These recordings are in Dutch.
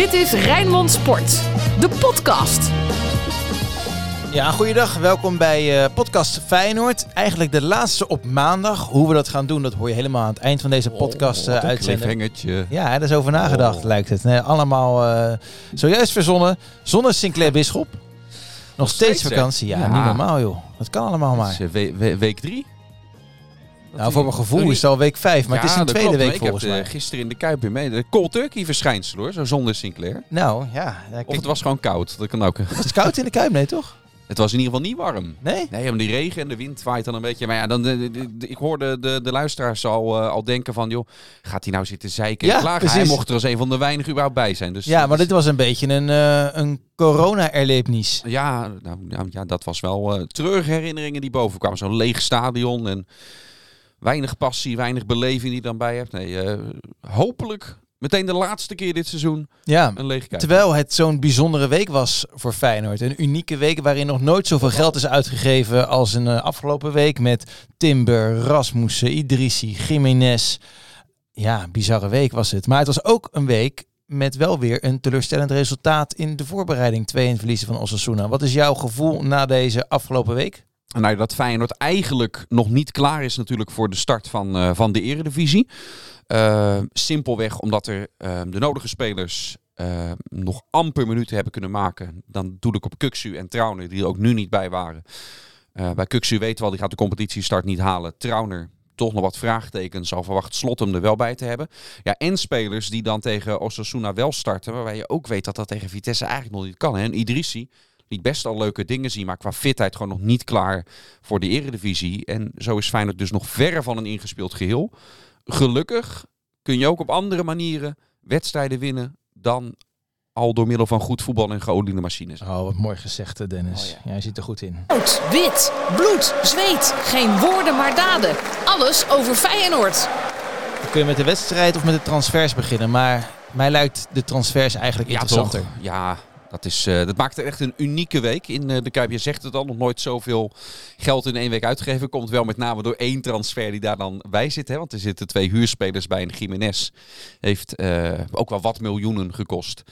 Dit is Rijnmond Sport, de podcast. Ja, goeiedag. Welkom bij uh, podcast Feyenoord. Eigenlijk de laatste op maandag. Hoe we dat gaan doen, dat hoor je helemaal aan het eind van deze podcast uh, uitzenden. Ja, daar is over nagedacht, oh. lijkt het. Nee, allemaal uh, zojuist verzonnen. Zonder Sinclair Bisschop. Nog steeds, vakantie. Ja, niet normaal joh. Dat kan allemaal maar. week drie? Nou, voor mijn gevoel is het al week 5, maar het is een tweede week volgens mij. Ik heb gisteren in de Kuip weer mee. De cold turkey verschijnsel hoor, zo zonder Sinclair. Nou, ja. Of het was gewoon koud, dat kan ook. Was het koud in de Kuip? Nee, toch? Het was in ieder geval niet warm. Nee? Nee, omdat die regen en de wind waait dan een beetje. Maar ja, dan, ik hoorde de, de luisteraars al, uh, al denken van... joh, gaat hij nou zitten zeiken ja, klagen? Hij mocht er als een van de weinigen überhaupt bij zijn. Dus, ja, maar dit was een beetje een, uh, een corona-erlebnis. Ja, nou, ja, dat was wel uh, herinneringen die boven kwamen. Zo'n leeg stadion en weinig passie, weinig beleving die je dan bij hebt. Nee, uh, hopelijk meteen de laatste keer dit seizoen ja, een leeg Terwijl het zo'n bijzondere week was voor Feyenoord. Een unieke week waarin nog nooit zoveel geld is uitgegeven als een uh, afgelopen week met Timber, Rasmussen, Idrissi, Jiménez. Ja, bizarre week was het. Maar het was ook een week met wel weer een teleurstellend resultaat in de voorbereiding. Twee in verliezen van Osasuna. Wat is jouw gevoel na deze afgelopen week? Nou, dat Feyenoord eigenlijk nog niet klaar is natuurlijk voor de start van, uh, van de eredivisie. Uh, simpelweg omdat er uh, de nodige spelers nog amper minuten hebben kunnen maken. Dan doe ik op Kuksu en Trauner, die er ook nu niet bij waren. bij Kuksu weten we al, die gaat de competitiestart niet halen. Trauner toch nog wat vraagtekens. Zal verwacht Slot hem er wel bij te hebben. Ja, en spelers die dan tegen Osasuna wel starten. Waarbij je ook weet dat dat tegen Vitesse eigenlijk nog niet kan. Hè? En Idrissi, liet best al leuke dingen zien, maar qua fitheid gewoon nog niet klaar voor de eredivisie. En zo is Feyenoord dus nog verre van een ingespeeld geheel. Gelukkig kun je ook op andere manieren wedstrijden winnen dan al door middel van goed voetbal en geoliede machines. Oh, wat mooi gezegd, Dennis. Oh, ja. Jij ziet er goed in. Rood, wit, bloed, zweet. Geen woorden, maar daden. Alles over Feyenoord. Dan kun je met de wedstrijd of met de transfers beginnen. Maar mij lijkt de transfers eigenlijk interessanter. Ja, dat, is, uh, dat maakt echt een unieke week in uh, de. Je zegt het al, nog nooit zoveel geld in één week uitgegeven. Komt wel met name door één transfer die daar dan bij zit. Hè? Want er zitten twee huurspelers bij. En Jiménez heeft uh, ook wel wat miljoenen gekost.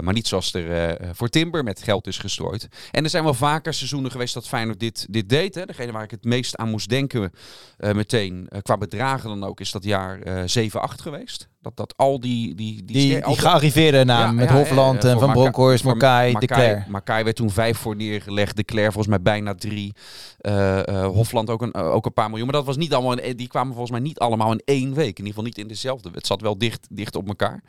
maar niet zoals er voor Timber met geld is gestrooid. En er zijn wel vaker seizoenen geweest dat Feyenoord dit, dit deed. Hè? Degene waar ik het meest aan moest denken meteen, qua bedragen dan ook, is dat jaar 7-8 geweest. Dat, dat al die... Die, die, die, die gearriveerde naam met ja, Hofland en Van Bronckhorst, Makai, De Cler. Makai werd toen vijf voor neergelegd. De Cler volgens mij bijna drie. Uh, uh, Hofland ook een, uh, ook een paar miljoen. Maar dat was niet allemaal in, die kwamen volgens mij niet allemaal in één week. In ieder geval niet in dezelfde. Het zat wel dicht, dicht op elkaar.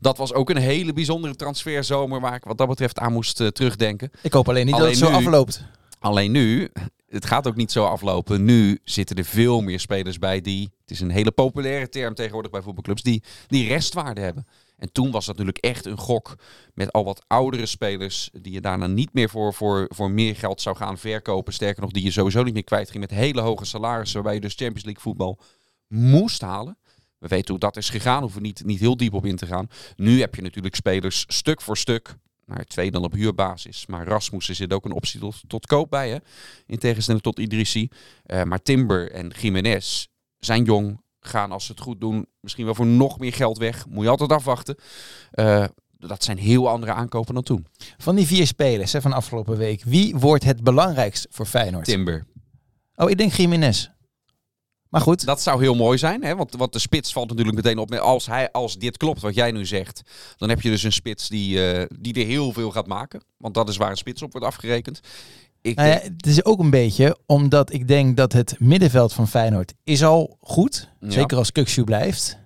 Dat was ook een hele bijzondere transferzomer waar ik wat dat betreft aan moest terugdenken. Ik hoop alleen niet alleen dat het zo afloopt. Alleen nu, het gaat ook niet zo aflopen. Nu zitten er veel meer spelers bij die, het is een hele populaire term tegenwoordig bij voetbalclubs, die, die restwaarde hebben. En toen was dat natuurlijk echt een gok met al wat oudere spelers die je daarna niet meer voor, voor, voor meer geld zou gaan verkopen. Sterker nog, die je sowieso niet meer kwijt ging met hele hoge salarissen, waarbij je dus Champions League voetbal moest halen. We weten hoe dat is gegaan, hoeven niet, niet heel diep op in te gaan. Nu heb je natuurlijk spelers stuk voor stuk twee dan op huurbasis. Maar Rasmussen zit ook een optie tot, tot koop bij, hè? in tegenstelling tot Idrissi. Uh, maar Timber en Jiménez zijn jong, gaan als ze het goed doen misschien wel voor nog meer geld weg. Moet je altijd afwachten. Uh, dat zijn heel andere aankopen dan toen. Van die vier spelers hè, van afgelopen week, wie wordt het belangrijkst voor Feyenoord? Timber. Oh, ik denk Jiménez. Maar goed. Dat zou heel mooi zijn. Hè? Want, want de spits valt natuurlijk meteen op. Als, hij, als dit klopt wat jij nu zegt. Dan heb je dus een spits die, uh, die er heel veel gaat maken. Want dat is waar een spits op wordt afgerekend. Ik nou ja, het is ook een beetje omdat ik denk dat het middenveld van Feyenoord is al goed. Ja. Zeker als Kukshu blijft.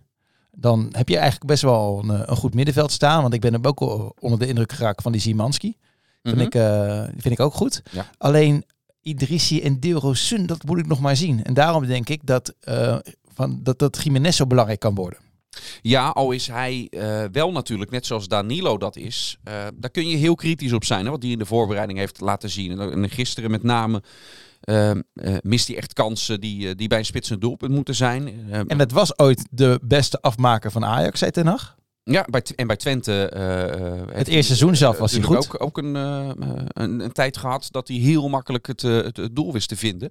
Dan heb je eigenlijk best wel een, een, goed middenveld staan. Want ik ben ook onder de indruk geraakt van die Zimanski. Vind, mm -hmm. ik, uh, vind ik ook goed. Ja. Alleen Idrissi en Dilrosun, dat moet ik nog maar zien. En daarom denk ik dat, uh, van, dat, dat Jiménez zo belangrijk kan worden. Ja, al is hij uh, wel natuurlijk, net zoals Danilo dat is. Uh, daar kun je heel kritisch op zijn, hè, wat die in de voorbereiding heeft laten zien. En, en gisteren met name uh, mist hij echt kansen die, die bij een spitsend doelpunt moeten zijn. en het was ooit de beste afmaker van Ajax, zei Ten Hag? Ja, bij, en bij Twente. Uh, het eerste seizoen zelf was hij goed. Ook, ook een, uh, een, een, tijd gehad dat hij heel makkelijk het, het, het, doel wist te vinden.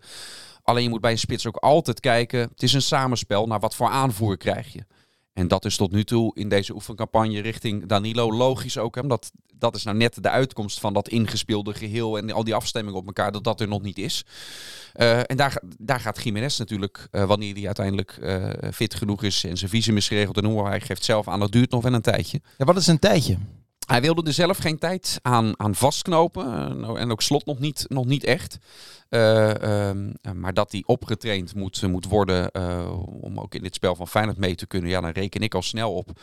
Alleen je moet bij een spits ook altijd kijken. Het is een samenspel naar wat voor aanvoer krijg je. En dat is tot nu toe in deze oefencampagne richting Danilo logisch ook. Hè? Omdat dat is nou net de uitkomst van dat ingespeelde geheel en al die afstemmingen op elkaar, dat dat er nog niet is. Uh, en daar, daar gaat Jiménez natuurlijk, uh, wanneer hij uiteindelijk uh, fit genoeg is en zijn visum is geregeld en hoe hij geeft zelf aan, dat duurt nog wel een tijdje. Ja, wat is een tijdje? Hij wilde er zelf geen tijd aan, aan vastknopen. En ook slot nog niet, nog niet echt. Uh, uh, maar dat hij opgetraind moet, moet worden uh, om ook in dit spel van Feyenoord mee te kunnen. Ja, dan reken ik al snel op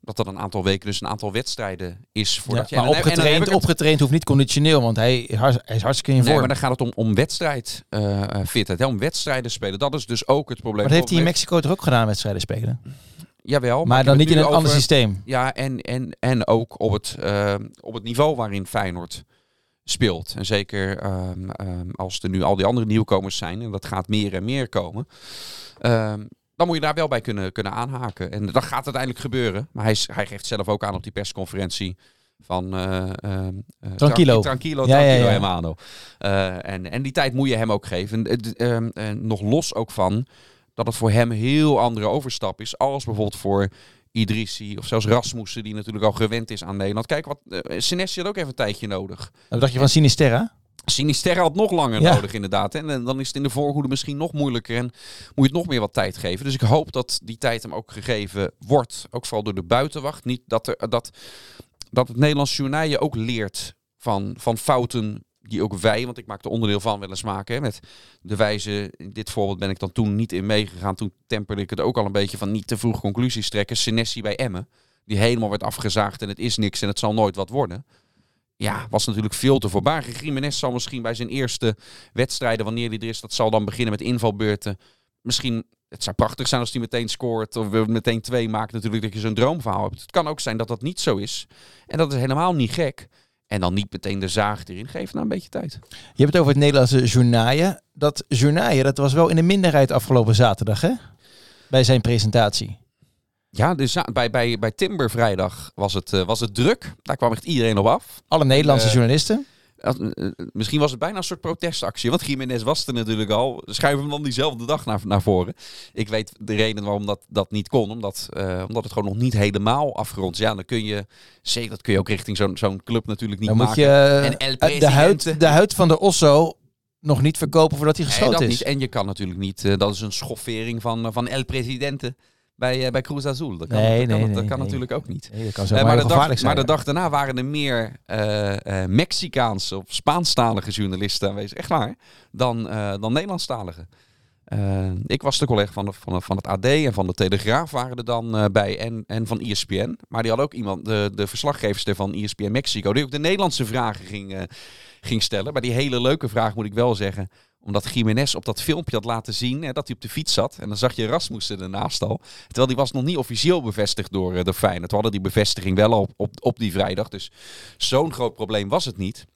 dat dat een aantal weken, dus een aantal wedstrijden is. Voordat ja, je, maar en opgetraind, het... opgetraind hoeft niet conditioneel, want hij, hij is hartstikke in vorm. Nee, maar dan gaat het om, om wedstrijd fitheid, om wedstrijden spelen. Dat is dus ook het probleem. Maar dat heeft hij in Mexico toch ook gedaan, wedstrijden spelen? Jawel. Maar, maar dan niet in een over, ander systeem. Ja, en, en, en ook op het, uh, op het niveau waarin Feyenoord speelt. En zeker um, um, als er nu al die andere nieuwkomers zijn, en dat gaat meer en meer komen, um, dan moet je daar wel bij kunnen, kunnen aanhaken. En dat gaat uiteindelijk gebeuren. Maar hij, hij geeft zelf ook aan op die persconferentie van uh, uh, tranquilo, tranquilo, ja, tranquilo, ja. Uh, en, en die tijd moet je hem ook geven. nog los ook van dat het voor hem een heel andere overstap is. Als bijvoorbeeld voor Idrissi of zelfs Rasmussen, die natuurlijk al gewend is aan Nederland. Kijk, wat Senesi had ook even een tijdje nodig. Wat dacht je van Sinisterra? Sinisterra had nog langer ja. nodig, inderdaad. En, en dan is het in de voorhoede misschien nog moeilijker en moet je het nog meer wat tijd geven. Dus ik hoop dat die tijd hem ook gegeven wordt. Ook vooral door de buitenwacht. Niet dat, er, dat, dat het Nederlands journaal je ook leert van, van fouten die ook wij, want ik maak er onderdeel van, wel eens maken. Hè, met de wijze, in dit voorbeeld ben ik dan toen niet in meegegaan. Toen temperde ik het ook al een beetje van niet te vroeg conclusies trekken. Senesi bij Emmen, die helemaal werd afgezaagd en het is niks en het zal nooit wat worden. Ja, was natuurlijk veel te voorbarig. Jiménez zal misschien bij zijn eerste wedstrijden, wanneer hij er is, dat zal dan beginnen met invalbeurten. Misschien, het zou prachtig zijn als hij meteen scoort of meteen twee maakt natuurlijk dat je zo'n droomverhaal hebt. Het kan ook zijn dat dat niet zo is. En dat is helemaal niet gek. En dan niet meteen de zaag erin. Geef nou een beetje tijd. Je hebt het over het Nederlandse journaaien. Dat journaaien, dat was wel in de minderheid afgelopen zaterdag, hè? Bij zijn presentatie. Ja, dus bij, bij, bij Timber vrijdag was het, uh, was het druk. Daar kwam echt iedereen op af. Alle Nederlandse uh, journalisten. Eh, misschien was het bijna een soort protestactie. Want Jiménez was er natuurlijk al. Schuiven hem dan diezelfde dag naar, naar voren. Ik weet de reden waarom dat, dat niet kon. Omdat, omdat het gewoon nog niet helemaal afgerond is. Ja, dan kun je... Zeker, dat kun je ook richting zo'n zo'n club natuurlijk niet dan maken. Moet je en de, huid, de huid van de Osso nog niet verkopen voordat hij geschoten nee, is. Niet. En je kan natuurlijk niet... Dat is een schoffering van, van El Presidente bij, uh, bij Cruz Azul. Dat kan, nee, dat nee, kan, nee, natuurlijk ook niet. Dat kan zo uh, maar, de dag, zijn. maar de dag daarna waren er meer uh, Mexicaanse of Spaanstalige journalisten aanwezig, echt waar, dan, dan Nederlandstalige. ik was de collega van, de, van, van het AD en van de Telegraaf waren er dan bij en, en van ESPN. Maar die had ook iemand, de, de verslaggeverster van ESPN Mexico, die ook de Nederlandse vragen ging, ging stellen. Maar die hele leuke vraag moet ik wel zeggen omdat Jiménez op dat filmpje had laten zien hè, dat hij op de fiets zat. En dan zag je Rasmussen ernaast al. Terwijl die was nog niet officieel bevestigd door uh, de Feyenoord. We hadden die bevestiging wel op, op, op die vrijdag. Dus zo'n groot probleem was het niet.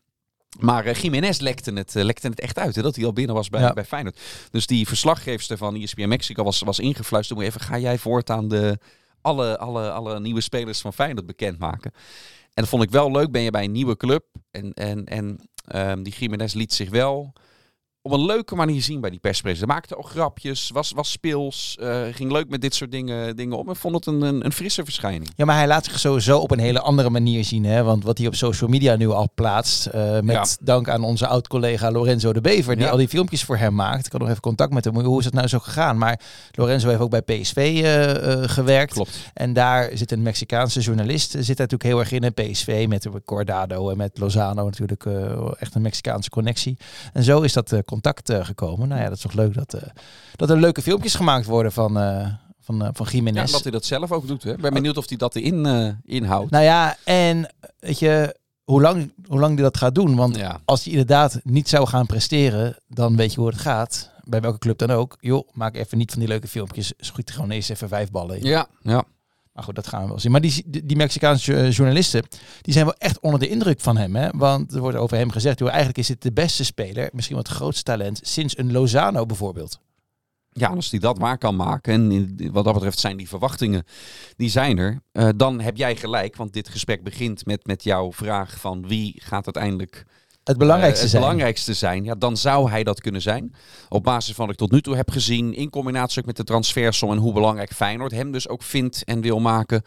Maar uh, Jiménez lekte het, uh, lekte het echt uit, hè, dat hij al binnen was bij, ja. bij Feyenoord. Dus die verslaggeefster van ESPN Mexico was, was ingefluisterd. Moet even, ga jij voortaan de, alle, alle, alle nieuwe spelers van Feyenoord bekendmaken? En dat vond ik wel leuk. Ben je bij een nieuwe club. En, en, en um, die Jiménez liet zich wel op een leuke manier zien bij die perspresentatie. Maakte ook grapjes, was, was speels, uh, ging leuk met dit soort dingen, dingen om. En vond het een, een, een, frisse verschijning. Ja, maar hij laat zich sowieso op een hele andere manier zien. Hè? Want wat hij op social media nu al plaatst, uh, met ja. dank aan onze oud-collega Lorenzo de Bever, die ja. al die filmpjes voor hem maakt. Ik had nog even contact met hem. Hoe is het nou zo gegaan? Maar Lorenzo heeft ook bij PSV uh, gewerkt. Klopt. En daar zit een Mexicaanse journalist, zit natuurlijk heel erg in. Een PSV met Cordado en met Lozano natuurlijk echt een Mexicaanse connectie. En zo is dat contact uh, gekomen. Nou ja, dat is toch leuk dat, uh, dat er leuke filmpjes gemaakt worden van, uh, van, van Jiménez. Ja, dat hij dat zelf ook doet. Hè? Ik ben benieuwd of hij dat erin inhoudt. Nou ja, en weet je, hoe lang, hoe lang hij dat gaat doen. Want ja. als hij inderdaad niet zou gaan presteren, dan weet je hoe het gaat. Bij welke club dan ook. Joh, maak even niet van die leuke filmpjes. Schiet gewoon eens even vijf ballen in. Ja, ja. Maar goed, dat gaan we wel zien. Maar die, die Mexicaanse journalisten, die zijn wel echt onder de indruk van hem. Hè? Want er wordt over hem gezegd, joh, eigenlijk is dit de beste speler, misschien wel het grootste talent, sinds een Lozano bijvoorbeeld. Ja, als hij dat waar kan maken, en wat dat betreft zijn die verwachtingen, die zijn er, uh, dan heb jij gelijk. Want dit gesprek begint met, met jouw vraag van wie gaat uiteindelijk het belangrijkste eh, het zijn. belangrijkste zijn, ja, dan zou hij dat kunnen zijn. Op basis van wat ik tot nu toe heb gezien, in combinatie ook met de transfersom en hoe belangrijk Feyenoord hem dus ook vindt en wil maken.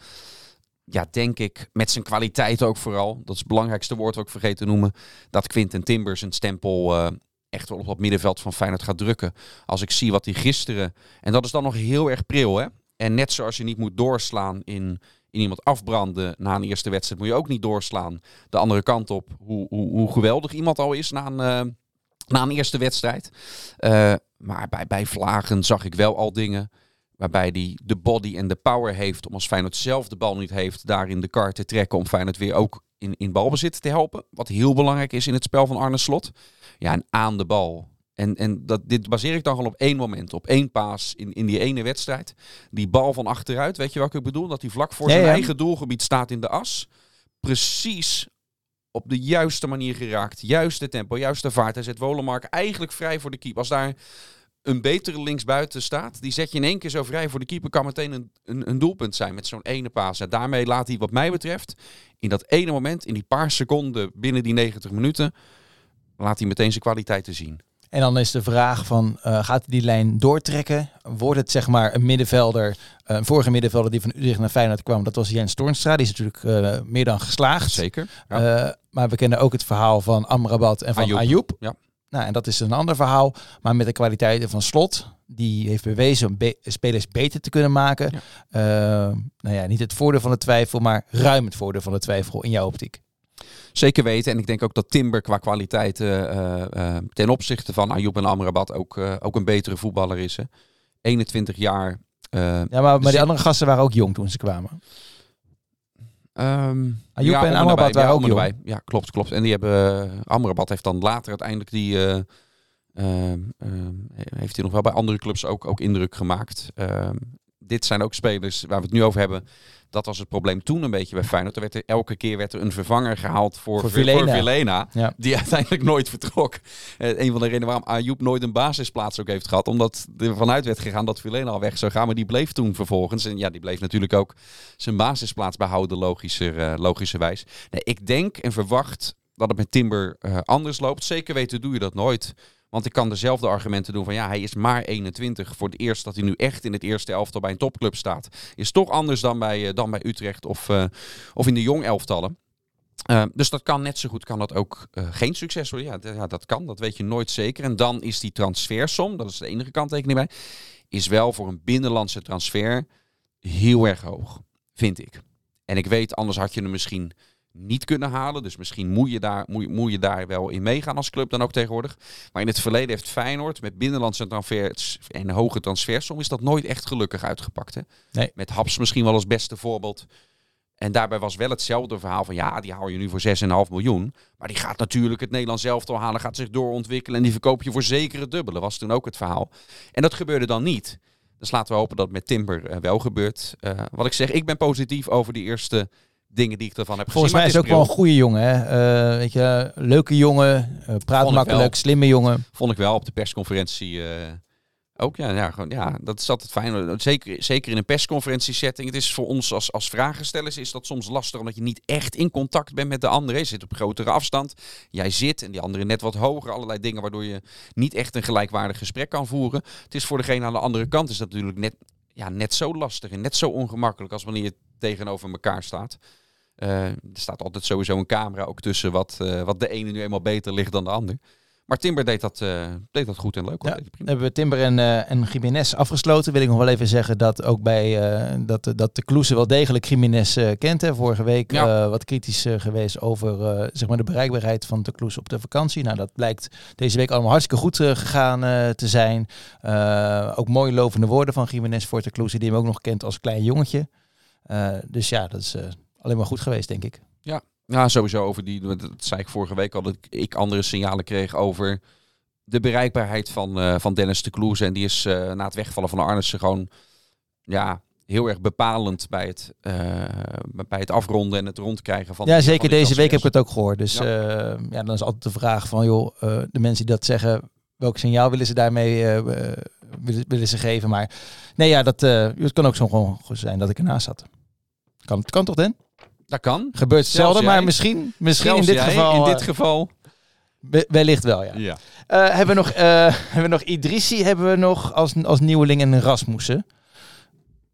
Ja, denk ik, met zijn kwaliteit ook vooral, dat is het belangrijkste woord ook vergeten te noemen, dat Quinten Timbers een stempel eh, echt wel op dat middenveld van Feyenoord gaat drukken. Als ik zie wat hij gisteren, en dat is dan nog heel erg pril hè. En net zoals je niet moet doorslaan in, in iemand afbranden na een eerste wedstrijd, moet je ook niet doorslaan de andere kant op. Hoe, hoe, hoe geweldig iemand al is na een, eh, na een eerste wedstrijd. Eh, maar bij, bij Vlagen zag ik wel al dingen waarbij hij de body en de power heeft om als Feyenoord zelf de bal niet heeft, daarin de kar te trekken om Feyenoord weer ook in, in balbezit te helpen. Wat heel belangrijk is in het spel van Arne Slot. Ja, en aan de bal. En, en dat, dit baseer ik dan gewoon op één moment, op één paas in, in die ene wedstrijd. Die bal van achteruit, weet je wat ik bedoel? Dat hij vlak voor Ja, zijn ja. eigen doelgebied staat in de as. Precies op de juiste manier geraakt. Juiste tempo, juiste vaart. Hij zet Wolemark eigenlijk vrij voor de keeper. Als daar een betere linksbuiten staat, die zet je in één keer zo vrij voor de keeper, kan meteen een, een, een doelpunt zijn met zo'n ene paas. En daarmee laat hij, wat mij betreft, in dat ene moment, in die paar seconden binnen die 90 minuten, laat hij meteen zijn kwaliteiten zien. En dan is de vraag van, eh, gaat hij die lijn doortrekken? Wordt het zeg maar een middenvelder, eh, een vorige middenvelder die van Utrecht naar Feyenoord kwam, dat was Jens Toornstra. Die is natuurlijk eh, meer dan geslaagd. Zeker. Ja. Maar we kennen ook het verhaal van Amrabat en van Ayoub. Ayoub. Ja. Nou, en dat is een ander verhaal. Maar met de kwaliteiten van Slot, die heeft bewezen om be- spelers beter te kunnen maken. Ja. Nou ja, niet het voordeel van de twijfel, maar ruim het voordeel van de twijfel in jouw optiek. Zeker weten. En ik denk ook dat Timber qua kwaliteit eh, eh, ten opzichte van Ayoub en Amrabat ook, eh, ook een betere voetballer is. Hè. 21 jaar. eh, Ja, maar, maar die Dus- andere gasten waren ook jong toen ze kwamen. ehm, Ayoub en Amrabat waren Ja, ook jong. Ja, klopt, klopt. En die hebben, eh, Amrabat heeft dan later uiteindelijk die, eh, ehm, ehm, heeft hij nog wel bij andere clubs ook, ook indruk gemaakt. Ehm, dit zijn ook spelers waar we het nu over hebben. Dat was het probleem toen een beetje bij Feyenoord. Er werd er, elke keer werd er een vervanger gehaald voor, Voor voor Vilena. Ja. Die uiteindelijk nooit vertrok. Eh, een van de redenen waarom Ayoub nooit een basisplaats ook heeft gehad. Omdat er vanuit werd gegaan dat Vilena al weg zou gaan. Maar die bleef toen vervolgens. En ja, die bleef natuurlijk ook zijn basisplaats behouden, logischer, eh, logischerwijs. Nee, ik denk en verwacht dat het met Timber eh, anders loopt. Zeker weten doe je dat nooit. Want ik kan dezelfde argumenten doen van ja, hij is maar 21. Voor het eerst dat hij nu echt in het eerste elftal bij een topclub staat. Is toch anders dan bij, eh, dan bij Utrecht of, eh, of in de jong elftallen. Eh, dus dat kan net zo goed, kan dat ook geen succes worden. Ja, ja, dat kan, dat weet je nooit zeker. En dan is die transfersom, dat is de enige kanttekening bij, is wel voor een binnenlandse transfer heel erg hoog, vind ik. En ik weet, anders had je hem misschien niet kunnen halen. Dus misschien moet je, daar, moet, moet je daar wel in meegaan als club dan ook tegenwoordig. Maar in het verleden heeft Feyenoord met binnenlandse transfers en hoge transfersom is dat nooit echt gelukkig uitgepakt. Hè? Nee. Met Haps misschien wel als beste voorbeeld. En daarbij was wel hetzelfde verhaal van ja, die haal je nu voor 6,5 miljoen. Maar die gaat natuurlijk het Nederlands elftal halen, gaat zich doorontwikkelen en die verkoop je voor zeker het dubbele. Was toen ook het verhaal. En dat gebeurde dan niet. Dus laten we hopen dat het met Timber eh, wel gebeurt. Eh, wat ik zeg, ik ben positief over die eerste dingen die ik ervan heb Volgens mij gezien. is het ook wel een goede jongen. Hè? Eh, weet je, leuke jongen, eh, praat makkelijk, slimme jongen. Vond ik wel op de persconferentie eh, ook. Ja, ja, gewoon, ja, dat is altijd fijn. Zeker, zeker in een persconferentiesetting. Het is voor ons als, als vragenstellers is dat soms lastig omdat je niet echt in contact bent met de andere. Je zit op grotere afstand. Jij zit en die andere net wat hoger. Allerlei dingen waardoor je niet echt een gelijkwaardig gesprek kan voeren. Het is voor degene aan de andere kant is dat natuurlijk net, ja, net zo lastig en net zo ongemakkelijk als wanneer je tegenover elkaar staat. Eh, er staat altijd sowieso een camera ook tussen wat, eh, wat de ene nu eenmaal beter ligt dan de ander. Maar Timber deed dat, eh, deed dat goed en leuk. hoor. Ja, hebben we Timber en, eh en Jiménez afgesloten. Wil ik nog wel even zeggen dat ook bij eh, dat, dat de Kloeze wel degelijk Jiménez kent. Hè. Vorige week Ja. wat kritisch geweest over zeg maar de bereikbaarheid van de Kloeze op de vakantie. Nou, dat blijkt deze week allemaal hartstikke goed gegaan te zijn. Ook mooie lovende woorden van Jiménez voor de Kloeze, die hem ook nog kent als klein jongetje. Dus ja, dat is alleen maar goed geweest, denk ik. Ja, sowieso over die, dat zei ik vorige week al, dat ik andere signalen kreeg over de bereikbaarheid van, eh, van Dennis de Kloeze. En die is eh, na het wegvallen van Arnissen gewoon ja, heel erg bepalend bij het, eh, bij het afronden en het rondkrijgen van Ja, zeker deze week heb ik het ook gehoord. Dus Ja. ja. ja, dan is altijd de vraag van, joh, de mensen die dat zeggen, welk signaal willen ze daarmee willen, willen ze geven? Maar nee, ja, dat, het kan ook zo gewoon zijn dat ik ernaast zat. Kan, het kan toch, Den? Dat kan. Gebeurt zelden, maar misschien, misschien in Zelfs dit jij, geval. In eh, dit geval We- wellicht wel, ja. Ja. Eh, hebben, we nog, eh, hebben we nog Idrissi, hebben we nog als, als nieuweling en Rasmussen.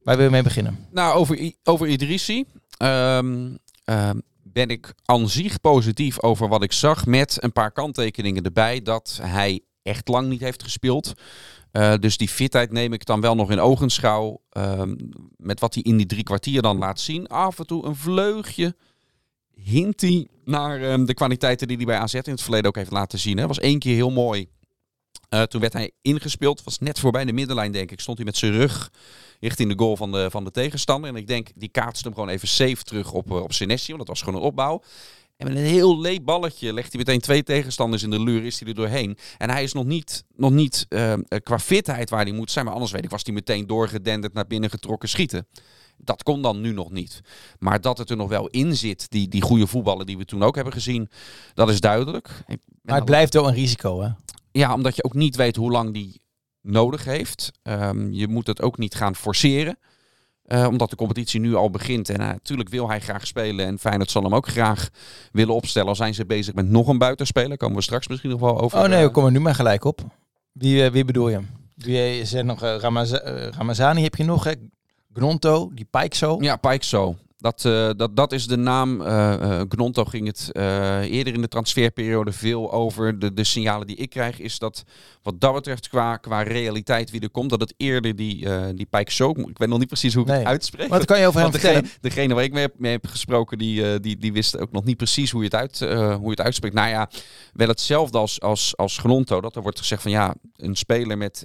Waar wil je mee beginnen? Nou, over, over Idrissi ehm, ehm, ben ik aan zich positief over wat ik zag. Met een paar kanttekeningen erbij dat hij echt lang niet heeft gespeeld. Eh, dus die fitheid neem ik dan wel nog in ogenschouw. ehm, met wat hij in die drie kwartier dan laat zien. Af en toe een vleugje. Hint hij naar ehm, de kwaliteiten die hij bij AZ in het verleden ook heeft laten zien. Hè. Was één keer heel mooi. Eh, toen werd hij ingespeeld. Was net voorbij de middenlijn, denk ik. Stond hij met zijn rug richting de goal van de, van de tegenstander. En ik denk, die kaatste hem gewoon even safe terug op, eh, op Senesi. Want dat was gewoon een opbouw. En met een heel leep balletje legt hij meteen twee tegenstanders in de luur. Is hij er doorheen. En hij is nog niet, nog niet eh, qua fitheid waar hij moet zijn. Maar anders weet ik, was hij meteen doorgedenderd naar binnen getrokken schieten. Dat kon dan nu nog niet. Maar dat het er nog wel in zit, die, die goede voetballen die we toen ook hebben gezien, dat is duidelijk. Maar het blijft wel een risico, hè? ja, omdat je ook niet weet hoe lang die nodig heeft. Ehm, je moet het ook niet gaan forceren. Eh, omdat de competitie nu al begint. En natuurlijk wil hij graag spelen. En Feyenoord zal hem ook graag willen opstellen. Al zijn ze bezig met nog een buitenspeler. Komen we straks misschien nog wel over. Oh nee, eh, we komen er nu maar gelijk op. Wie, eh, wie bedoel je? Wie je zegt nog eh, Ramaza- eh, Ramazani heb je nog, hè? Gnonto, die Pike zo. Ja, Pike zo. Dat, eh, dat, dat is de naam. Eh, Gnonto ging het eerder in de transferperiode veel over. De, de signalen die ik krijg is dat wat dat betreft qua, qua realiteit wie er komt, dat het eerder die, die Pike zo. Ik weet nog niet precies hoe ik Nee. het uitspreek. Wat kan je over hem degene, degene waar ik mee heb, mee heb gesproken, die, die, die wist ook nog niet precies hoe je het, uit, hoe je het uitspreekt. Nou ja, wel hetzelfde als, als, als Gnonto. Dat er wordt gezegd van ja, een speler met,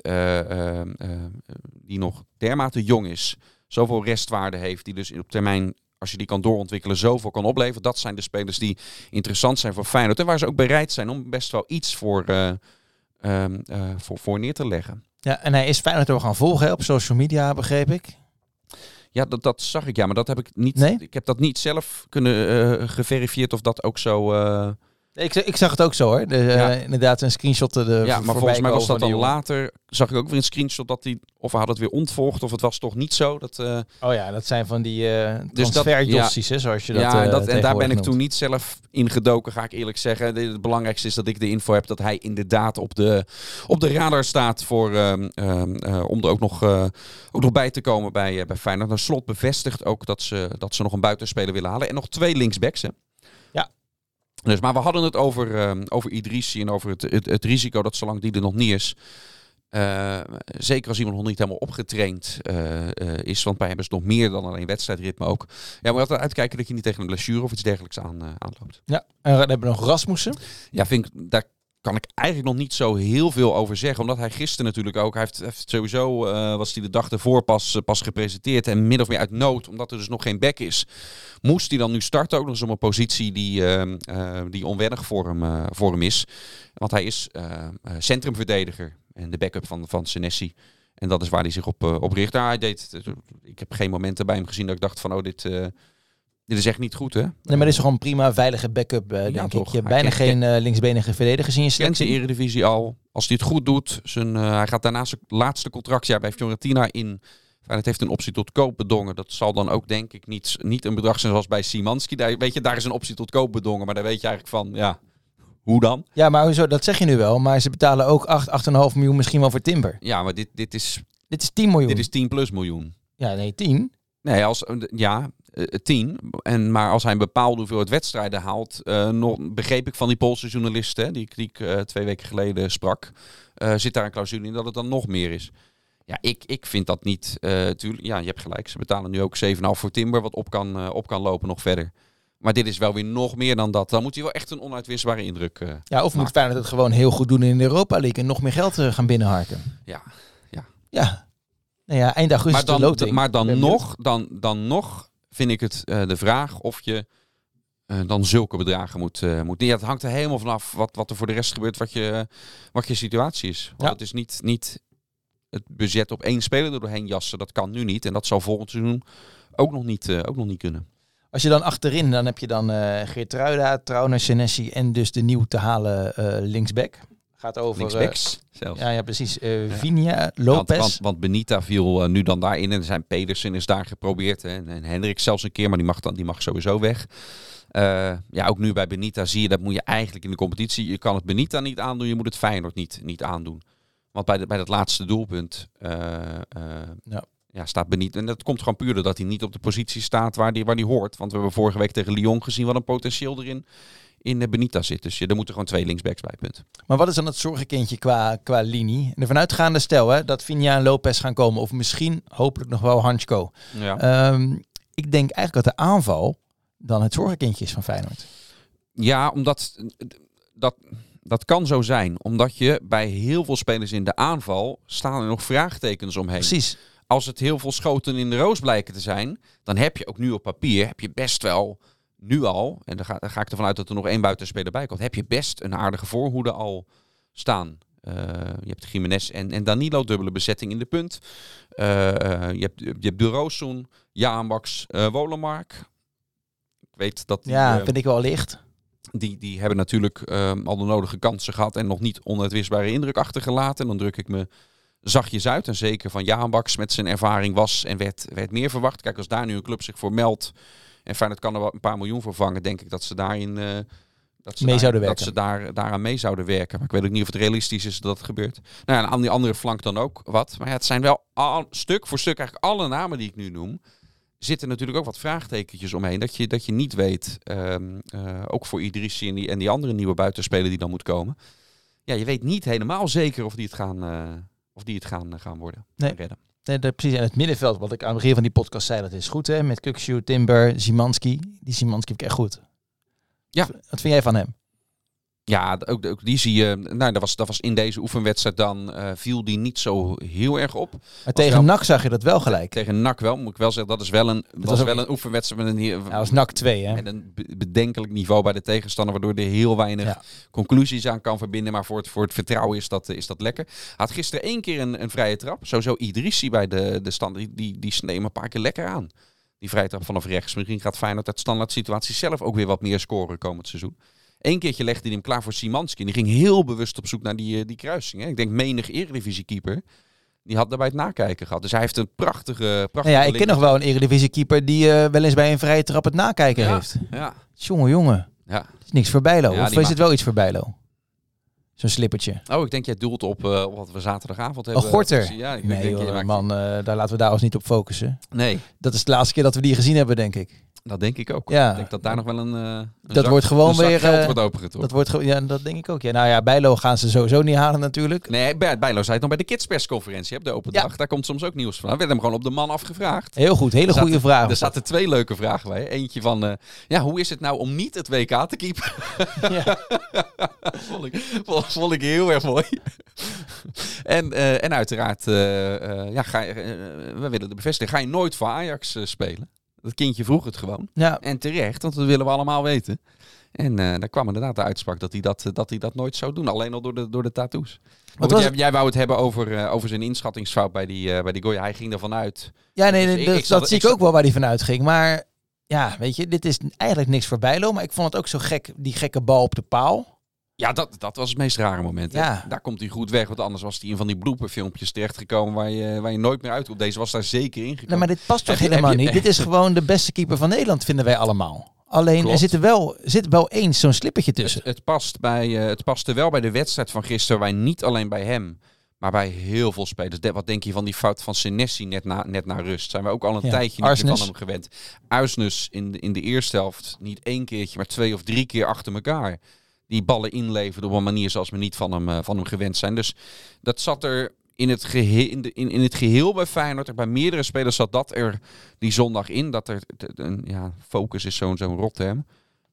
die nog dermate jong is, zoveel restwaarde heeft, die dus op termijn, als je die kan doorontwikkelen, zoveel kan opleveren. Dat zijn de spelers die interessant zijn voor Feyenoord. En waar ze ook bereid zijn om best wel iets voor, eh, ehm, eh, voor, voor neer te leggen. Ja, en hij is Feyenoord ook gaan volgen hè, op social media, begreep ik. Ja, dat, dat zag ik ja, maar dat heb ik niet. Nee? Ik heb dat niet zelf kunnen eh, geverifieerd of dat ook zo. Eh, Ik, ik zag het ook zo hoor. De, eh, Ja. inderdaad, een screenshot. De, ja, maar volgens mij was dat dan later. Zag ik ook weer een screenshot dat hij. Of hij had het weer ontvolgd, of het was toch niet zo. Dat, eh, Oh ja, dat zijn van die eh Dus dat- transferjossies, hè, zoals je dat ja, eh, dat, en daar ben ik toen niet zelf ingedoken, ga ik eerlijk zeggen. De- Het belangrijkste is dat ik de info heb dat hij inderdaad op de, op de radar staat voor, ehm, ehm, eh, om er ook nog, eh, ook nog bij te komen bij, eh, bij Feyenoord. Nou, Slot bevestigt ook dat ze, dat ze nog een buitenspeler willen halen. En nog twee linksbacks, hè? Dus, maar we hadden het over, ehm, over Idrissi en over het, het, het risico dat zolang die er nog niet is... eh, zeker als iemand nog niet helemaal opgetraind eh, eh, is, want bij hem is het nog meer dan alleen wedstrijdritme ook. Ja, maar altijd uitkijken dat je niet tegen een blessure of iets dergelijks aan, aanloopt. Ja, en dan hebben we nog Rasmussen. Ja, vind ik, daar kan ik eigenlijk nog niet zo heel veel over zeggen. Omdat hij gisteren natuurlijk ook, heeft, heeft sowieso, eh, was hij de dag ervoor pas, eh, pas gepresenteerd. En min of meer uit nood, omdat er dus nog geen back is. Moest hij dan nu starten, ook nog eens een positie die, eh, eh, die onwennig voor hem, voor hem is. Want hij is centrumverdediger en de backup van, van Senesi. En dat is waar hij zich op, op richt. Nou, hij deed, ik heb geen momenten bij hem gezien dat ik dacht van, oh, dit, dit is echt niet goed, hè? Nee, maar dit is gewoon een prima veilige backup, eh, denk ik. Je hebt bijna geen eh, linksbenige verdedigers in je kent de. Eredivisie al. Als hij het goed doet, zijn, eh, hij gaat daarna zijn laatste contractjaar bij Fiorentina in. Het heeft een optie tot koop bedongen. Dat zal dan ook denk ik niet, niet een bedrag zijn zoals bij Simanski. Daar, weet je, daar is een optie tot koop bedongen. Maar daar weet je eigenlijk van, ja, hoe dan? Ja, maar hoezo, dat zeg je nu wel. Maar ze betalen ook 8, 8,5 miljoen misschien wel voor Timber. Ja, maar dit, dit, is, Dit is 10 miljoen. dit is 10 plus miljoen. Ja, nee, 10. Nee, als, ja, eh, 10. En, maar als hij een bepaalde hoeveelheid wedstrijden haalt, eh, nog, begreep ik van die Poolse journalisten, die, ik- die ik eh, twee weken geleden sprak, zit daar een clausule in dat het dan nog meer is. Ja, ik, ik vind dat niet. tuurlijk, ja, je hebt gelijk. Ze betalen nu ook 7,5 voor Timber, wat op kan, op kan lopen nog verder. Maar dit is wel weer nog meer dan dat. Dan moet hij wel echt een onuitwisbare indruk. eh, Ja, of moet. Feyenoord het gewoon heel goed doen in de Europa League en nog meer geld gaan binnenharken. ja. Ja. Nou ja, eind augustus Maar de loting. maar dan nog, dan, dan nog vind ik het eh, de vraag of je eh, dan zulke bedragen moet, eh moet. Ja, het hangt er helemaal vanaf wat, wat er voor de rest gebeurt, wat je, wat je situatie is. Want Ja. het is niet, niet het budget op één speler er doorheen jassen. Dat kan nu niet. En dat zal volgend seizoen ook nog niet, ook nog niet kunnen. Als je dan achterin, dan heb je dan eh Geertruida, Trauner, Senesi en dus de nieuw te halen linksback. Gaat over... eh, Linksbacks zelfs. ja, ja, precies. eh Vinia, Lopez. Want, want, want Benita viel eh, nu dan daarin en zijn Pedersen is daar geprobeerd. Hè, en, en Hendrik zelfs een keer, maar die mag, dan, die mag sowieso weg. Eh, ja, ook nu bij Benita zie je, dat moet je eigenlijk in de competitie. Je kan het Benita niet aandoen, je moet het Feyenoord niet, niet aandoen. Want bij, de, bij dat laatste doelpunt eh, eh, Ja. ja. staat Benita. En dat komt gewoon puur doordat hij niet op de positie staat waar hij waar die hoort. Want we hebben vorige week tegen Lyon gezien wat een potentieel erin in de Benita zit. Dus je, er moeten gewoon twee linksbacks bij, punt. Maar wat is dan het zorgenkindje qua, qua linie? En ervan uitgaande stel hè, dat Vinia en Lopez gaan komen. Of misschien hopelijk nog wel Hansko. Ja. Ehm, ik denk eigenlijk dat de aanval dan het zorgenkindje is van Feyenoord. Ja, omdat dat, dat kan zo zijn. Omdat je bij heel veel spelers in de aanval staan er nog vraagtekens omheen. Precies. Als het heel veel schoten in de roos blijken te zijn, dan heb je ook nu op papier heb je best wel nu al, en dan ga, dan ga ik ervan uit dat er nog één buitenspeler bij komt, heb je best een aardige voorhoede al staan. Eh, je hebt Jiménez en, en Danilo, dubbele bezetting in de punt. Eh, eh, je hebt, je hebt Burosun, Jaanbaks, Wolemark. Ik weet dat die, Ja, vind ik wel licht. die, die hebben natuurlijk ehm, al de nodige kansen gehad en nog niet onuitwisbare indruk achtergelaten. En dan druk ik me zachtjes uit. En zeker van Jaanbaks met zijn ervaring was en werd, werd meer verwacht. Kijk, als daar nu een club zich voor meldt en Feyenoord kan er wel een paar miljoen voor vangen, denk ik dat ze daarin... eh, dat ze Mee daar- Dat ze daar, daaraan mee zouden werken. Maar ik weet ook niet of het realistisch is dat het gebeurt. Nou ja, aan die andere flank dan ook wat. Maar ja, het zijn wel al, stuk voor stuk eigenlijk alle namen die ik nu noem zitten natuurlijk ook wat vraagtekentjes omheen. Dat je, dat je niet weet, ehm, eh, ook voor Idrissi en die, en die andere nieuwe buitenspeler die dan moet komen. Ja, je weet niet helemaal zeker of die het gaan, eh, of die het gaan, gaan worden. Nee. Redden. Nee, dat- precies. En het middenveld, wat ik aan het begin van die podcast zei, dat is goed hè. Met Kukshu, Timber, Zimanski. Die Zimanski vind ik echt goed. Ja. Wat vind jij van hem? Ja, ook, ook die zie je. Nou, dat was, dat was in deze oefenwedstrijd dan. eh, viel die niet zo heel erg op. Maar tegen wel- NAC zag je dat wel gelijk. Tegen NAC wel, moet ik wel zeggen. Dat is wel een, was was wel een oefenwedstrijd met een, Ja, als NAC 2 hè. met een be- bedenkelijk niveau bij de tegenstander, waardoor er heel weinig Ja. conclusies aan kan verbinden. Maar voor het, voor het vertrouwen is dat, is dat lekker. Had gisteren één keer een, een vrije trap. Sowieso Idrissi bij de, de stand, die, die, die een paar keer lekker aan. Die vrije trap vanaf rechts. Misschien gaat Feyenoord uit standaard situatie zelf ook weer wat meer scoren komend seizoen. Eén keertje legde hij hem klaar voor Simanski. En die ging heel bewust op zoek naar die, eh, die kruising. Hè. Ik denk menig eredivisiekeeper. Die had daarbij het nakijken gehad. Dus hij heeft een prachtige... prachtige Nou ja, ik ken nog wel een Eredivisie keeper die eh, wel eens bij een vrije trap het nakijken Ja. heeft. Ja, Jongen, jongen. ja. Is niks voor Bijlo. Ja, of is het wel iets voor Bijlo? Zo'n slippertje. Oh, ik denk jij doelt op, eh, op wat we zaterdagavond Een hebben. gorter. Ja, ik Nee, denk, je joh, maakt- man, daar laten we daar ons niet op focussen. Nee, Dat is de laatste keer dat we die gezien hebben, denk ik. Dat denk ik ook. Ja. Ik denk dat daar nog wel een, eh, een Dat zak- wordt gewoon weer, geld eh, wordt opengetrokken. Dat wordt gewoon, ja, dat denk ik ook. Ja, nou ja, Bijlo gaan ze sowieso niet halen natuurlijk. Nee, Bijlo zei het nog bij de kidspersconferentie op de open Ja. dag. Daar komt soms ook nieuws van. We werden hem gewoon op de man afgevraagd. Heel goed, hele zaten- goede vraag. Er zaten twee leuke vragen bij. Eentje van, eh, ja, hoe is het nou om niet het WK te keepen? Ja. vond, ik, vond, vond ik heel erg mooi. en, en uiteraard, ja, ga we willen de bevestiging. Ga je nooit voor Ajax spelen? Dat kindje vroeg het gewoon. Ja, En terecht, want dat willen we allemaal weten. En eh daar kwam inderdaad de uitspraak dat hij dat, eh, dat hij dat nooit zou doen. Alleen al door de, door de tattoos. Wat was jij, jij wou het hebben over, eh, over zijn inschattingsfout bij die, eh bij die gooi. Hij ging ervan uit. ja nee, Dus nee, ik- dat, ik zie ik ook wel waar hij vanuit ging. Maar ja, weet je, dit is eigenlijk niks voor Bijlo. Maar ik vond het ook zo gek, die gekke bal op de paal. Ja, dat, dat was het meest rare moment. Ja. Daar komt hij goed weg. Want anders was hij in van die blooperfilmpjes terechtgekomen waar je, waar je nooit meer uitkomt. Deze was daar zeker in gekomen. Nee, maar dit past toch Heb helemaal je- niet? Dit is gewoon de beste keeper van Nederland, vinden wij allemaal. Alleen, er zit er wel, zit wel eens zo'n slippertje tussen. het, past bij, eh, het paste wel bij de wedstrijd van gisteren. Wij niet alleen bij hem, maar bij heel veel spelers. De- wat denk je van die fout van Senesi net na, net na rust? Zijn we ook al een Ja, tijdje niet van hem gewend. Uisnes in de, in de eerste helft niet één keertje, maar twee of drie keer achter elkaar. Die ballen inleverde op een manier zoals we niet van hem, eh, van hem gewend zijn. Dus dat zat er in het, geheel, in, de, in, in het geheel bij Feyenoord. Bij meerdere spelers zat dat er die zondag in. Dat er een ja, focus is zo'n zo'n rotterm.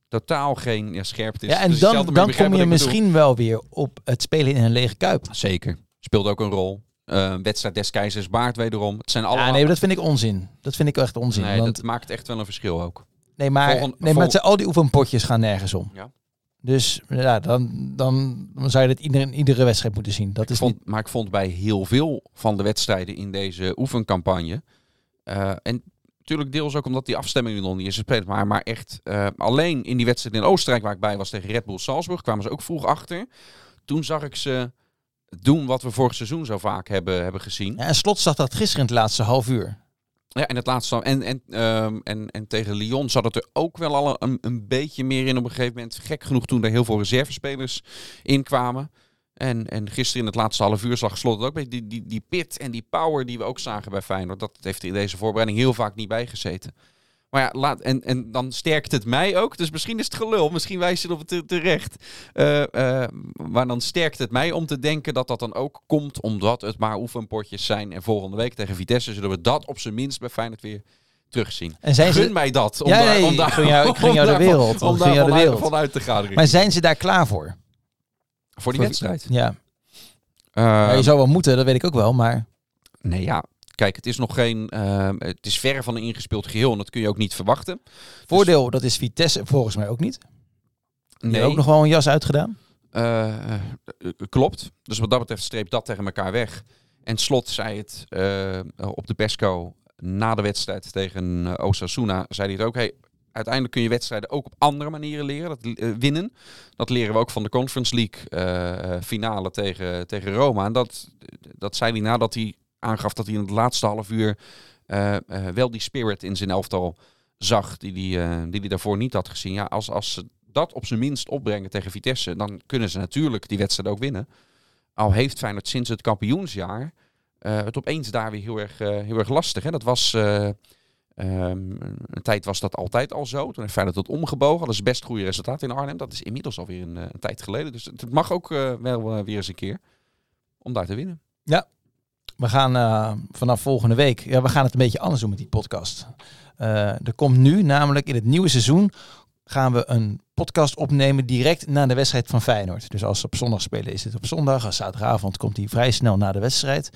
Totaal geen ja, scherpte. is- Ja, en dus dan, dan kom je bedoel. misschien wel weer op het spelen in een lege kuip. Zeker. Speelt ook een rol. Eh, wedstrijd des keizers baard wederom. Het zijn allemaal... Ja, nee, dat vind ik onzin. Dat vind ik echt onzin. Nee, want, dat maakt echt wel een verschil ook. nee, maar, volgen- nee, vol- al die oefenpotjes gaan nergens om. Ja. Dus ja, dan, dan, dan zou je dat iedere, iedere wedstrijd moeten zien. Dat Ik is vond, niet... Maar ik vond bij heel veel van de wedstrijden in deze oefencampagne... eh, en natuurlijk deels ook omdat die afstemming er nog niet is gespeeld... maar, maar echt eh, alleen in die wedstrijd in Oostenrijk waar ik bij was tegen Red Bull Salzburg... kwamen ze ook vroeg achter. toen zag ik ze doen wat we vorig seizoen zo vaak hebben, hebben gezien. Ja, en Slot zag dat gisteren in het laatste half uur. Ja, en het laatste. En, en, ehm, en, en tegen Lyon zat het er ook wel al een, een beetje meer in op een gegeven moment. Gek genoeg toen er heel veel reservespelers in kwamen. En, en gisteren in het laatste half uur zag Slot het ook die, die, die pit en die power die we ook zagen bij Feyenoord. Dat heeft er in deze voorbereiding heel vaak niet bijgezeten. Maar ja, laat, en, en dan sterkt het mij ook. Dus misschien is het gelul. Misschien wijs je op het terecht. Uh, uh, maar dan sterkt het mij om te denken dat dat dan ook komt omdat het maar oefenpotjes zijn. En volgende week tegen Vitesse zullen we dat op zijn minst bij Feyenoord weer terugzien. En zijn gun mij dat. Om ja, daar, om daar, ik jou, ik jou de wereld. Om, daar de wereld. vanuit te gaan. Maar zijn ze daar klaar voor? Voor die wedstrijd? Ja. ja. Je zou wel moeten, dat weet ik ook wel, maar... Nee, ja, Kijk, het is nog geen. Uh, het is verre van een ingespeeld geheel. En dat kun je ook niet verwachten. Voordeel, dus, dat is Vitesse volgens mij ook niet. Die nee. ook nog wel een jas uitgedaan. Uh, klopt. Dus wat dat betreft streep dat tegen elkaar weg. En Slot zei het uh, op de Pesco na de wedstrijd tegen Osasuna. Zei hij het ook. Hey, uiteindelijk kun je wedstrijden ook op andere manieren leren. Dat, winnen. Dat leren we ook van de Conference League finale tegen, tegen Roma. En dat, dat zei hij nadat hij aangaf dat hij in het laatste half uur uh, uh, wel die spirit in zijn elftal zag, die, die, uh, die hij daarvoor niet had gezien. Ja, als, als ze dat op zijn minst opbrengen tegen Vitesse, dan kunnen ze natuurlijk die wedstrijd ook winnen. Al heeft Feyenoord sinds het kampioensjaar het opeens daar weer heel erg, heel erg lastig. Hè? Dat was... Um, een tijd was dat altijd al zo. Toen heeft Feyenoord het omgebogen. Dat is best goede resultaat in Arnhem. Dat is inmiddels alweer een, een tijd geleden. Dus het mag ook wel weer eens een keer om daar te winnen. Ja, we gaan uh, vanaf volgende week, ja, we gaan het een beetje anders doen met die podcast. Uh, er komt nu, namelijk in het nieuwe seizoen, gaan we een podcast opnemen direct na de wedstrijd van Feyenoord. Dus als ze op zondag spelen, is het op zondag. Als zaterdagavond komt hij vrij snel na de wedstrijd.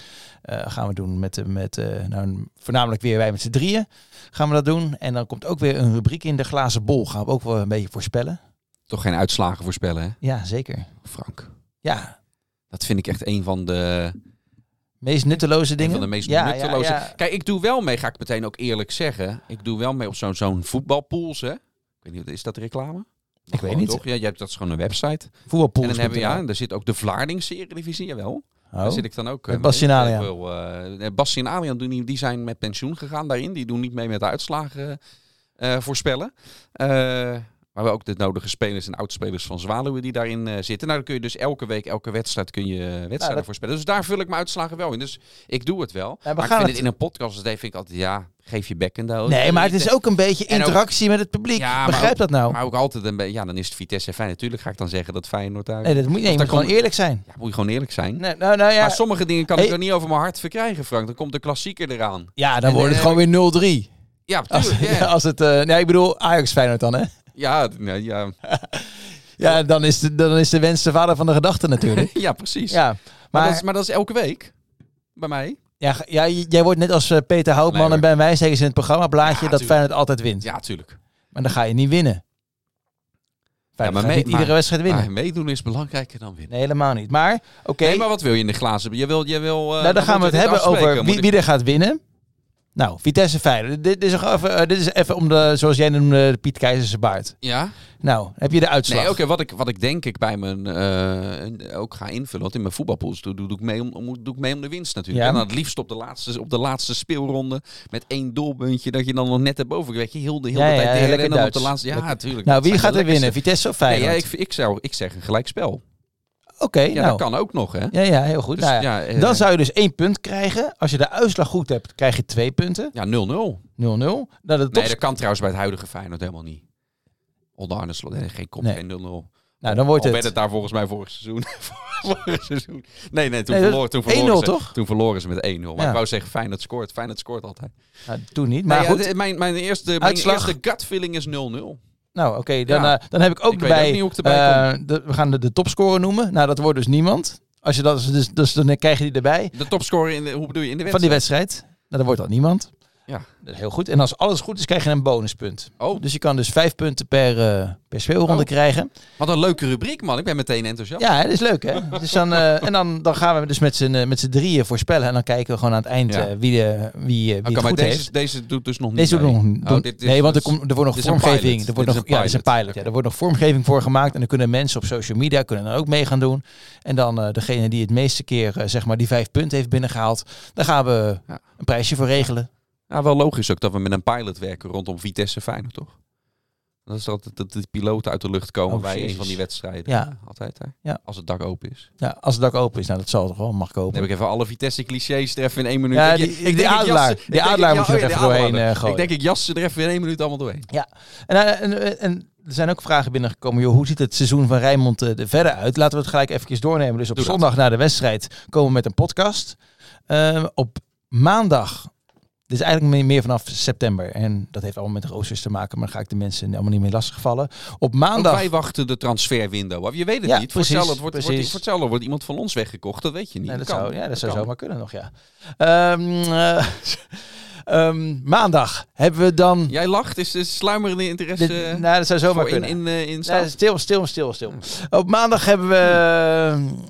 Uh, gaan we doen met, met nou, voornamelijk weer wij met z'n drieën. Gaan we dat doen. En dan komt ook weer een rubriek in de glazen bol. Gaan we ook wel een beetje voorspellen. Toch geen uitslagen voorspellen, hè? Ja, zeker. Frank. Ja. Dat vind ik echt een van de Meest nutteloze dingen? Een van de meest ja, nutteloze. Ja, ja. Kijk, ik doe wel mee, ga ik meteen ook eerlijk zeggen. Ik doe wel mee op zo'n zo'n voetbalpools, hè. Ik weet niet, is dat reclame? Ik weet niet. Toch? Ja, hebt, dat is gewoon een website. Voetbalpools. En dan hebben we, ja, daar zit ook de Vlaarding-serie-divisie, jawel. Oh. Daar zit ik dan ook. Met Bastien Alian. Uh, Bastien Alian doen die, die zijn met pensioen gegaan daarin. Die doen niet mee met de uitslagen uh, voorspellen. Uh, maar we ook de nodige spelers en oudspelers van Zwaluwen die daarin uh, zitten. Nou, dan kun je dus elke week, elke wedstrijd kun je uh, wedstrijden nou, voorspellen. Dus daar vul ik mijn uitslagen wel in. Dus ik doe het wel. Ja, maar ik vind het... in een podcast dus vind ik altijd, ja, geef je bek en dood. Nee, maar het is ook een beetje interactie met het publiek. Ja, Begrijp dat nou? Maar ook altijd een beetje, ja, dan is het Vitesse fijn. Natuurlijk ga ik dan zeggen dat Feyenoord daar... Nee, dat moet, nee, je moet gewoon eerlijk zijn. Ja, moet je gewoon eerlijk zijn. Nee, nou, nou, ja. Maar sommige dingen kan ik er niet over mijn hart verkrijgen, Frank. Dan komt de klassieker eraan. Ja, dan wordt het gewoon weer 0-3. Ja. Als, als het, uh, nee, ik bedoel Ajax Feyenoord dan, hè? Ja, nee, ja. ja, dan is, de, dan is de wens de vader van de gedachte natuurlijk. ja, precies. Ja, maar, maar, dat is, maar dat is elke week bij mij. Ja, ja jij wordt net als uh, Peter Houtman nee, en Ben Wijs zeggen ze in het programma blaadje ja, dat Feyenoord altijd wint. Ja, tuurlijk. Maar dan ga je niet winnen. ja, maar mee, niet iedere wedstrijd winnen. Maar meedoen is belangrijker dan winnen. Nee, helemaal niet. Maar, oké. Okay. Nee, maar wat wil je in de glazen? Je wil, je wil, uh, nou, dan gaan we het hebben over wie, wie er gaat winnen. Nou, Vitesse Feyenoord. Dit is, even, uh, dit is even om de, zoals jij noemde, de Piet Keizerse baard. Ja. Nou, heb je de uitslag? Nee, oké. wat, ik, wat ik denk ik bij mijn uh, ook ga invullen, want in mijn voetbalpools doe, doe, doe, ik mee om, om, doe ik mee om de winst natuurlijk. Ja. En dan het liefst op de laatste, op de laatste speelronde met één doelpuntje dat je dan nog net erboven, weet je, heel de hele ja, tijd ja, en dan op de laatste. Ja, natuurlijk. Nou, wie gaat er winnen? Vitesse of Feyenoord? Nee, ja, ik, ik, zou, ik zeg een gelijkspel. Oké, ja, nou. dat kan ook nog, hè? Ja, ja heel goed. Dus, nou, ja, uh, dan zou je dus één punt krijgen. Als je de uitslag goed hebt, krijg je twee punten. Ja, 0-0. 0-0. Nou, top... Nee, dat kan trouwens bij het huidige Feyenoord helemaal niet. Onder Arne Slot, nee, geen kop, nee. geen 0-0. Nou, dan wordt Al het... werd het daar volgens mij vorig seizoen. vorig seizoen. Nee, nee, toen, nee, verloor, toen verloren ze. toch? Toen verloren ze met 1-0. Maar ja. ik wou zeggen, Feyenoord scoort. Feyenoord scoort altijd. Nou, toen niet, maar nee, goed. Ja, mijn, mijn, eerste, mijn eerste gut feeling is 0-0. Nou, oké. Okay, dan, ja. uh, dan heb ik ook ik bij. Uh, de, we gaan de, de topscorer noemen. Nou, dat wordt dus niemand. Als je dat, dus, dus dan krijg je die erbij. De topscorer in de, hoe bedoel je in de wedstrijd? Van die wedstrijd. Nou, dat wordt dan niemand. Ja. Heel goed. En als alles goed is, krijg je een bonuspunt. Oh, Dus je kan dus vijf punten per, eh per speelronde Oh. krijgen. wat een leuke rubriek, man. Ik ben meteen enthousiast. Ja, dat is leuk hè. dus dan, eh, en dan, dan gaan we dus met z'n, eh, met z'n drieën voorspellen. En dan kijken we gewoon aan het eind Ja. wie, de, wie, wie het maar goed deze, heeft. deze doet dus nog niet Deze we nog Oh, dit is Nee, want er, dus- komt, er wordt nog vormgeving. Er wordt nog, ja, is een pilot. Ja, er wordt nog vormgeving voor gemaakt. En dan kunnen mensen op social media kunnen dan ook mee gaan doen. En dan degene die het meeste keer zeg maar die vijf punten heeft binnengehaald. Daar gaan we Ja. een prijsje voor regelen. Ja, wel logisch ook dat we met een pilot werken rondom Vitesse Feyenoord, toch? Dat is altijd dat de piloten uit de lucht komen Oh, bij een van die wedstrijden. Ja. Altijd, hè? Ja. Als het dak open is. Ja, als het dak open is, nou dat zal toch wel, mag Dan kopen. heb ik even alle Vitesse-clichés er even in één minuut. Ja, Ik- die- ik die adelaar. Die adelaar moet je ja, er oh ja, even doorheen, eh, gooien. Ik denk ik jas ze er even in één minuut allemaal doorheen. En, eh, en, en er zijn ook vragen binnengekomen. Joh, hoe ziet het seizoen van Rijnmond eh, er verder uit? Laten we het gelijk even doornemen. Dus op Doe dat. zondag na de wedstrijd komen we met een podcast. Eh, op maandag, dus eigenlijk meer, vanaf september. En dat heeft allemaal met roosters te maken. Maar daar ga ik de mensen allemaal niet meer lastigvallen. Op Ook maandag... wij wachten de transferwindow. af. Je weet het Ja, niet. Voor precies, hetzelfde wordt, wordt, voor hetzelfde wordt iemand van ons weggekocht. Dat weet je niet. Nee, dat, kan. zou, ja, dat, zou kan. zomaar kunnen nog, ja. Ehm, eh, ehm, maandag hebben we dan... Jij lacht. Is, is sluimerende interesse Dit- nou, dat zou zomaar voor in, kunnen. in, eh, in stil, stil, stil, stil. Op maandag hebben we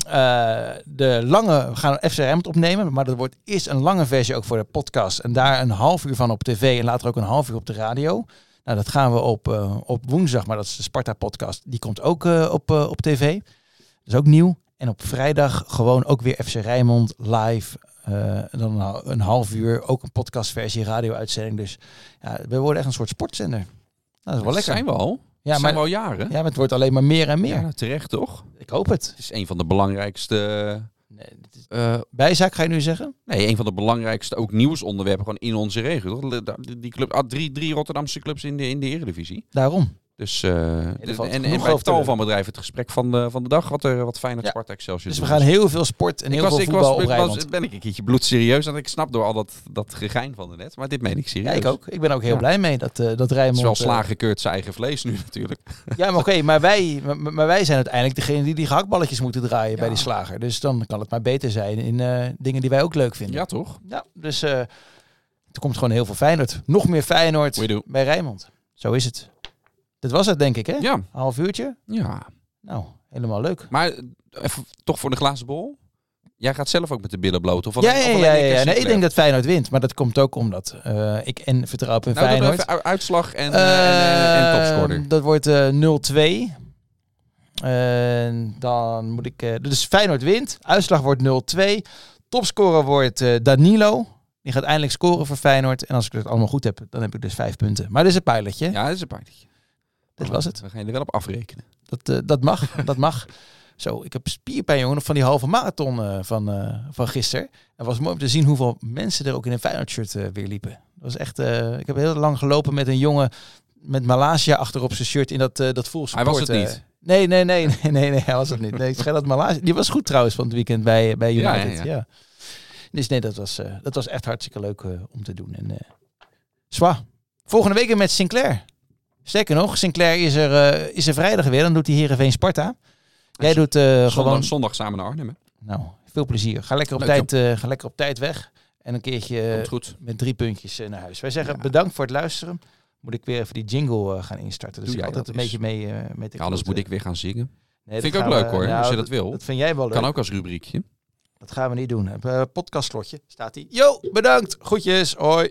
eh, de lange, we gaan FC Rijnmond opnemen, maar dat wordt eerst een lange versie ook voor de podcast. En daar een half uur van op tv en later ook een half uur op de radio. Nou, dat gaan we op, eh, op woensdag, maar dat is de Sparta podcast. Die komt ook eh, op, eh, op tv. Dat is ook nieuw. En op vrijdag gewoon ook weer FC Rijnmond live. Eh, dan een- half uur, ook een podcastversie, radio-uitzending. Dus ja, we worden echt een soort sportzender. Nou, dat is wel lekker. Zijn we al? Ja, zijn maar, we al jaren? ja, maar het wordt alleen maar meer en meer. Ja, terecht toch? Ik hoop het. Het is een van de belangrijkste... Nee, is... eh, Bijzaak ga je nu zeggen? nee, een van de belangrijkste ook nieuwsonderwerpen gewoon in onze regio. Die club, ah, drie, drie Rotterdamse clubs in de, in de Eredivisie. Daarom. Dus, eh, en, en bij tal van bedrijven het gesprek van de, van de dag. Wat, er wat Feyenoord, Ja. Sparta, Excelsior Dus we gaan heel veel sport en ik heel was, veel ik voetbal was, op ik was, ben ik een keertje bloedserieus. Want ik snap door al dat, dat gegein van de net. Maar dit meen ik serieus. Ja, ik ook. Ik ben ook heel Ja. blij mee dat, eh dat Het Rijnmond... is wel eh, slaaggekeurd zijn eigen vlees nu natuurlijk. ja, maar oké, maar, wij, maar, maar wij zijn uiteindelijk degene die die gehaktballetjes moeten draaien bij Ja. die slager. Dus dan kan het maar beter zijn in eh, dingen die wij ook leuk vinden. Ja, toch? Ja, dus eh er komt gewoon heel veel Feyenoord. Nog meer Feyenoord bij Rijnmond. Zo is het. Dit was het, denk ik, hè? Ja, Een half uurtje? ja. Nou, helemaal leuk. Maar eh, even, toch voor de glazen bol. Jij gaat zelf ook met de billen bloot? Of Ja, ja, ja, ja. Nee, ik denk dat Feyenoord wint. Maar dat komt ook omdat eh, ik en vertrouw op in Nou, Feyenoord. uitslag en, eh, en, en, en topscorer. Ehm, Dat wordt eh 0-2. En dan moet ik... dus Feyenoord wint. Uitslag wordt 0-2. Topscorer wordt Danilo. Die gaat eindelijk scoren voor Feyenoord. En als ik het allemaal goed heb, dan heb ik dus vijf punten. Maar dit is een pilotje. Ja, dat is een partijtje. Dit was het. We gaan je er wel op afrekenen. Dat, eh, dat mag. dat mag. Zo, ik heb spierpijn, jongen, van die halve marathon eh, van, eh, van gisteren. Het was mooi om te zien hoeveel mensen er ook in een Feyenoord-shirt eh, weer liepen. Dat was echt... ik heb heel lang gelopen met een jongen met Malaysia achterop zijn shirt in dat, eh dat full Hij was het niet. Nee, nee, nee, nee, nee, nee, hij was het niet. Nee, ik dat Malaysia... Die was goed trouwens van het weekend bij, bij United. ja, Ja, ja. Dus nee, dat was, dat was echt hartstikke leuk om te doen. En, zwa. Volgende week weer met Sinclair. Sterker nog, Sinclair is er, eh, is er vrijdag weer. Dan doet hij Heerenveen Sparta. Jij doet eh, Zondag, gewoon... zondag samen naar Arnhem. hè? Nou, veel plezier. Ga lekker op, Leuk, tijd, eh, ga lekker op tijd weg. En een keertje goed. met drie puntjes naar huis. Wij zeggen Ja. bedankt voor het luisteren. Moet ik weer even die jingle gaan instarten. Dus Doe ik altijd een beetje mee met de Ja, anders moet ik weer gaan zingen. Nee, Vind ik ook leuk we- hoor, nou, als je dat wil. Dat vind jij wel leuk. Kan ook als rubriekje. Dat gaan we niet doen. Uh, podcastslotje staat hij. Yo, bedankt. Groetjes. Hoi.